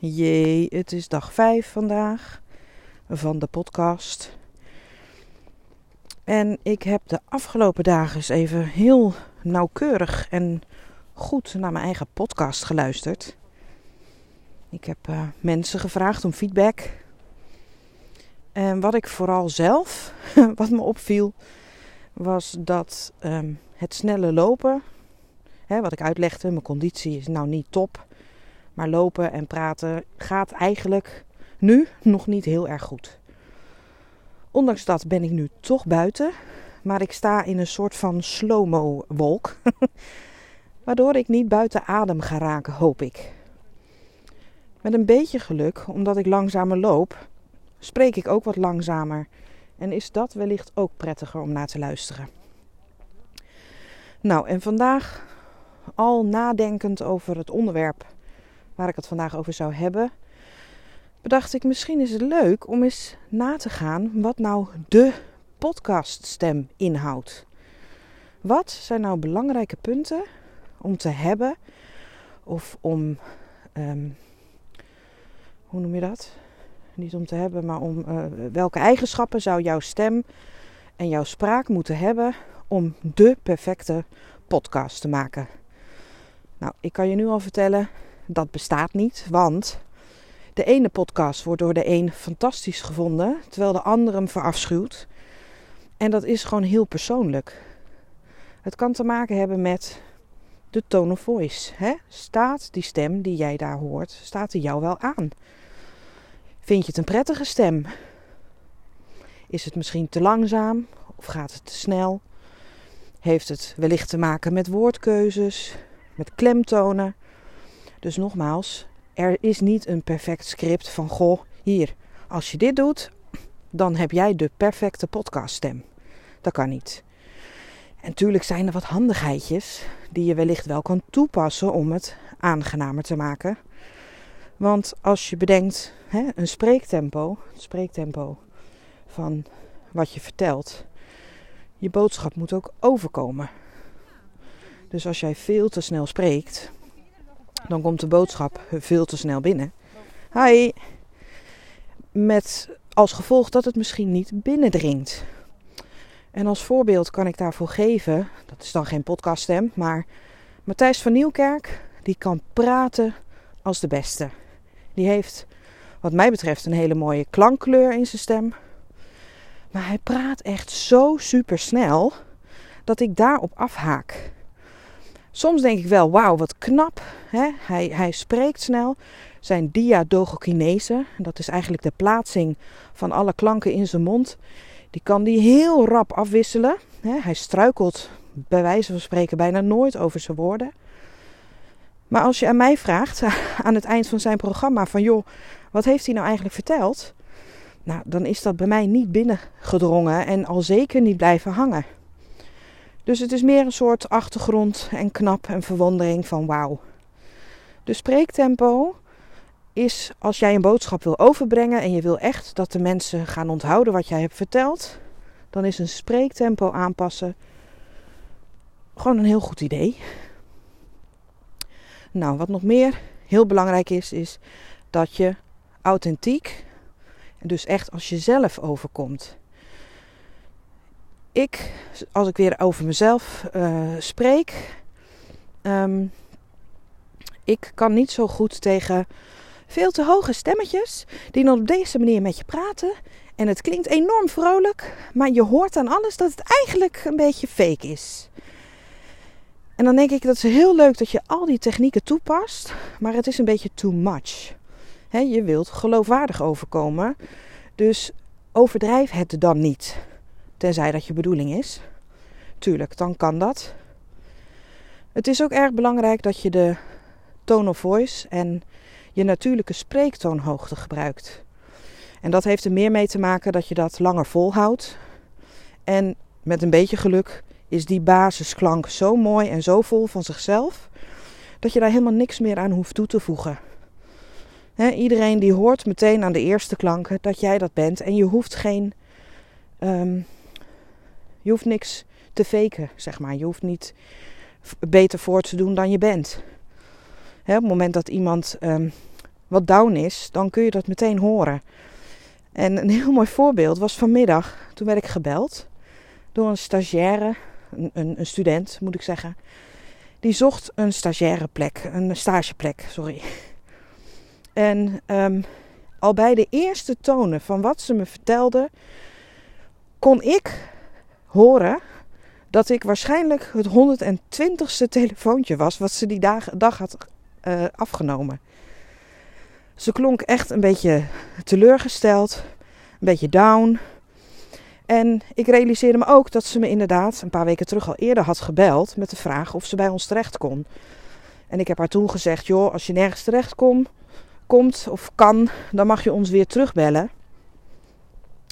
Jee, het is dag 5 vandaag van de podcast. En ik heb de afgelopen dagen eens even heel nauwkeurig en goed naar mijn eigen podcast geluisterd. Ik heb uh, mensen gevraagd om feedback. En wat ik vooral zelf, wat me opviel, was dat um, het snelle lopen, hè, wat ik uitlegde, mijn conditie is nou niet top. Maar lopen en praten gaat eigenlijk nu nog niet heel erg goed. Ondanks dat ben ik nu toch buiten, maar ik sta in een soort van slow-mo wolk. Waardoor ik niet buiten adem ga raken, hoop ik. Met een beetje geluk, omdat ik langzamer loop, spreek ik ook wat langzamer. En is dat wellicht ook prettiger om naar te luisteren. Nou, en vandaag al nadenkend over het onderwerp waar ik het vandaag over zou hebben, bedacht ik misschien is het leuk om eens na te gaan wat nou de podcaststem inhoudt. Wat zijn nou belangrijke punten om te hebben of om, um, hoe noem je dat? Niet om te hebben, maar om uh, welke eigenschappen zou jouw stem en jouw spraak moeten hebben om de perfecte podcast te maken? Nou, ik kan je nu al vertellen, dat bestaat niet, want de ene podcast wordt door de een fantastisch gevonden, terwijl de ander hem verafschuwt. En dat is gewoon heel persoonlijk. Het kan te maken hebben met de tone of voice. Hè? Staat die stem die jij daar hoort, staat er jou wel aan? Vind je het een prettige stem? Is het misschien te langzaam of gaat het te snel? Heeft het wellicht te maken met woordkeuzes, met klemtonen? Dus nogmaals, er is niet een perfect script van goh, hier, als je dit doet, dan heb jij de perfecte podcaststem. Dat kan niet. En tuurlijk zijn er wat handigheidjes die je wellicht wel kan toepassen om het aangenamer te maken. Want als je bedenkt, hè, een spreektempo, het spreektempo van wat je vertelt, je boodschap moet ook overkomen. Dus als jij veel te snel spreekt, dan komt de boodschap veel te snel binnen. Hi. Met als gevolg dat het misschien niet binnendringt. En als voorbeeld kan ik daarvoor geven, dat is dan geen podcaststem, maar Matthijs van Nieuwkerk, die kan praten als de beste. Die heeft, wat mij betreft, een hele mooie klankkleur in zijn stem. Maar hij praat echt zo super snel dat ik daarop afhaak. Soms denk ik wel, wauw, wat knap. Hè? Hij, hij spreekt snel. Zijn diadogokinese, dat is eigenlijk de plaatsing van alle klanken in zijn mond, die kan die heel rap afwisselen. Hè? Hij struikelt bij wijze van spreken bijna nooit over zijn woorden. Maar als je aan mij vraagt aan het eind van zijn programma van joh, wat heeft hij nou eigenlijk verteld? Nou, dan is dat bij mij niet binnengedrongen en al zeker niet blijven hangen. Dus het is meer een soort achtergrond en knap en verwondering van wauw. De spreektempo is als jij een boodschap wil overbrengen en je wil echt dat de mensen gaan onthouden wat jij hebt verteld, dan is een spreektempo aanpassen gewoon een heel goed idee. Nou, wat nog meer heel belangrijk is, is dat je authentiek, dus echt als je zelf overkomt ik, als ik weer over mezelf uh, spreek, um, ik kan niet zo goed tegen veel te hoge stemmetjes die dan op deze manier met je praten. En het klinkt enorm vrolijk, maar je hoort aan alles dat het eigenlijk een beetje fake is. En dan denk ik dat is heel leuk dat je al die technieken toepast, maar het is een beetje too much. Je wilt geloofwaardig overkomen, dus overdrijf het dan niet. Tenzij dat je bedoeling is. Tuurlijk, dan kan dat. Het is ook erg belangrijk dat je de tone of voice en je natuurlijke spreektoonhoogte gebruikt. En dat heeft er meer mee te maken dat je dat langer volhoudt. En met een beetje geluk is die basisklank zo mooi en zo vol van zichzelf dat je daar helemaal niks meer aan hoeft toe te voegen. iedereen die hoort meteen aan de eerste klanken dat jij dat bent en je hoeft geen um, je hoeft niks te faken, zeg maar. Je hoeft niet beter voor te doen dan je bent. Op het moment dat iemand um, wat down is, dan kun je dat meteen horen. En een heel mooi voorbeeld was vanmiddag. Toen werd ik gebeld door een stagiaire, een, een, een student moet ik zeggen. Die zocht een stagiaire plek, een stageplek, sorry. En um, al bij de eerste tonen van wat ze me vertelde, kon ik horen dat ik waarschijnlijk het 120ste telefoontje was wat ze die dag, dag had uh, afgenomen. Ze klonk echt een beetje teleurgesteld, een beetje down. En ik realiseerde me ook dat ze me inderdaad een paar weken terug al eerder had gebeld met de vraag of ze bij ons terecht kon. En ik heb haar toen gezegd: joh, als je nergens terecht komt, komt of kan, dan mag je ons weer terugbellen.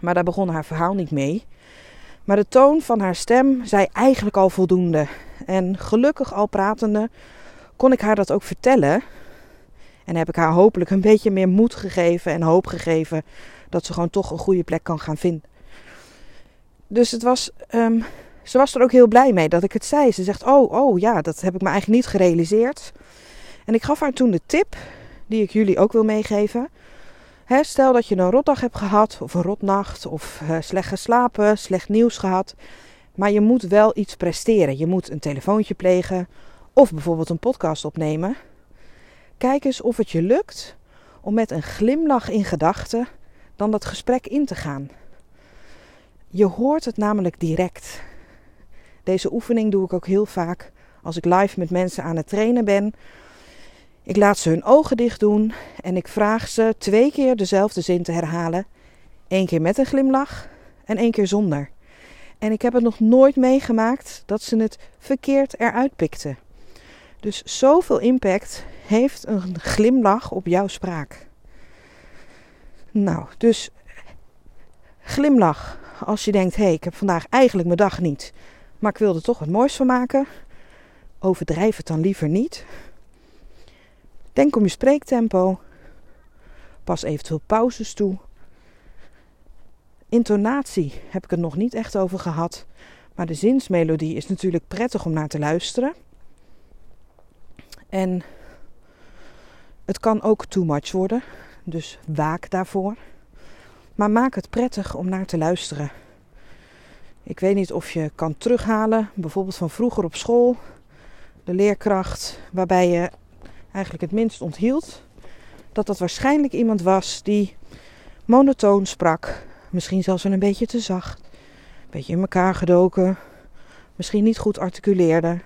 Maar daar begon haar verhaal niet mee. Maar de toon van haar stem zei eigenlijk al voldoende. En gelukkig al pratende kon ik haar dat ook vertellen. En heb ik haar hopelijk een beetje meer moed gegeven en hoop gegeven dat ze gewoon toch een goede plek kan gaan vinden. Dus het was, um, ze was er ook heel blij mee dat ik het zei. Ze zegt: Oh, oh ja, dat heb ik me eigenlijk niet gerealiseerd. En ik gaf haar toen de tip die ik jullie ook wil meegeven. Stel dat je een rotdag hebt gehad, of een rotnacht, of uh, slecht geslapen, slecht nieuws gehad. Maar je moet wel iets presteren. Je moet een telefoontje plegen, of bijvoorbeeld een podcast opnemen. Kijk eens of het je lukt om met een glimlach in gedachten dan dat gesprek in te gaan. Je hoort het namelijk direct. Deze oefening doe ik ook heel vaak als ik live met mensen aan het trainen ben ik laat ze hun ogen dicht doen en ik vraag ze twee keer dezelfde zin te herhalen. Eén keer met een glimlach en één keer zonder. En ik heb het nog nooit meegemaakt dat ze het verkeerd eruit pikten. Dus zoveel impact heeft een glimlach op jouw spraak. Nou, dus glimlach als je denkt: hé, hey, ik heb vandaag eigenlijk mijn dag niet, maar ik wil er toch wat moois van maken. Overdrijf het dan liever niet. Denk om je spreektempo. Pas eventueel pauzes toe. Intonatie heb ik het nog niet echt over gehad. Maar de zinsmelodie is natuurlijk prettig om naar te luisteren. En het kan ook too much worden. Dus waak daarvoor. Maar maak het prettig om naar te luisteren. Ik weet niet of je kan terughalen, bijvoorbeeld van vroeger op school. De leerkracht waarbij je eigenlijk het minst onthield, dat dat waarschijnlijk iemand was die monotoon sprak. Misschien zelfs een beetje te zacht, een beetje in elkaar gedoken, misschien niet goed articuleerde.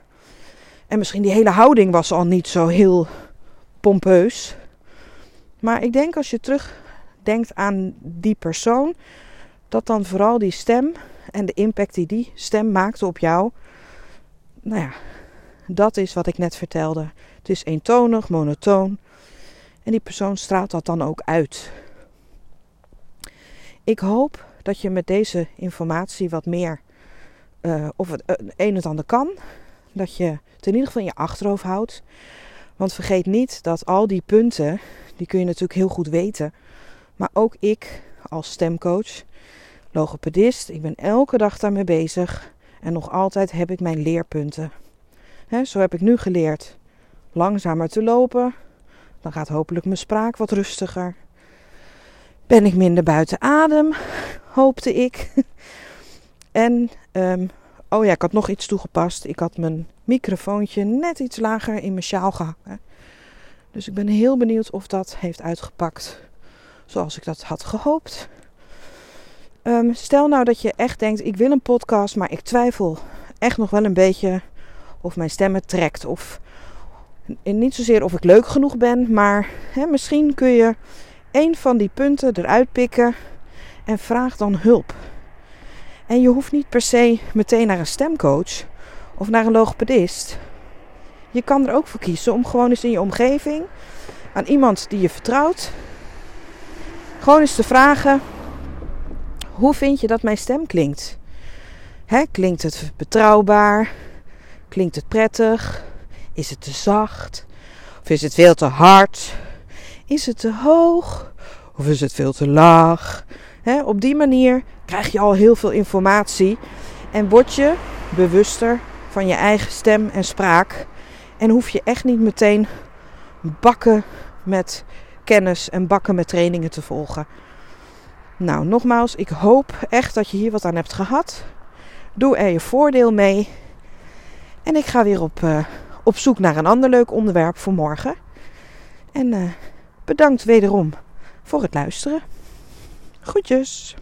En misschien die hele houding was al niet zo heel pompeus. Maar ik denk als je terugdenkt aan die persoon, dat dan vooral die stem en de impact die die stem maakte op jou, nou ja, dat is wat ik net vertelde. Het is eentonig, monotoon. En die persoon straalt dat dan ook uit. Ik hoop dat je met deze informatie wat meer, uh, of het uh, een en ander kan. Dat je het in ieder geval in je achterhoofd houdt. Want vergeet niet dat al die punten, die kun je natuurlijk heel goed weten. Maar ook ik als stemcoach, logopedist, ik ben elke dag daarmee bezig. En nog altijd heb ik mijn leerpunten zo heb ik nu geleerd langzamer te lopen. Dan gaat hopelijk mijn spraak wat rustiger. Ben ik minder buiten adem, hoopte ik. en, um, oh ja, ik had nog iets toegepast. Ik had mijn microfoontje net iets lager in mijn sjaal gehangen. Dus ik ben heel benieuwd of dat heeft uitgepakt zoals ik dat had gehoopt. Um, stel nou dat je echt denkt: ik wil een podcast, maar ik twijfel echt nog wel een beetje of mijn stem het trekt. Of niet zozeer of ik leuk genoeg ben, maar hè, misschien kun je een van die punten eruit pikken en vraag dan hulp. En je hoeft niet per se meteen naar een stemcoach of naar een logopedist. Je kan er ook voor kiezen om gewoon eens in je omgeving aan iemand die je vertrouwt, gewoon eens te vragen: hoe vind je dat mijn stem klinkt? Hè, klinkt het betrouwbaar? Klinkt het prettig? Is het te zacht? Of is het veel te hard? Is het te hoog? Of is het veel te laag? op die manier krijg je al heel veel informatie en word je bewuster van je eigen stem en spraak. En hoef je echt niet meteen bakken met kennis en bakken met trainingen te volgen. Nou, nogmaals, ik hoop echt dat je hier wat aan hebt gehad. Doe er je voordeel mee. En ik ga weer op, uh, op zoek naar een ander leuk onderwerp voor morgen. En uh, bedankt wederom voor het luisteren. Groetjes.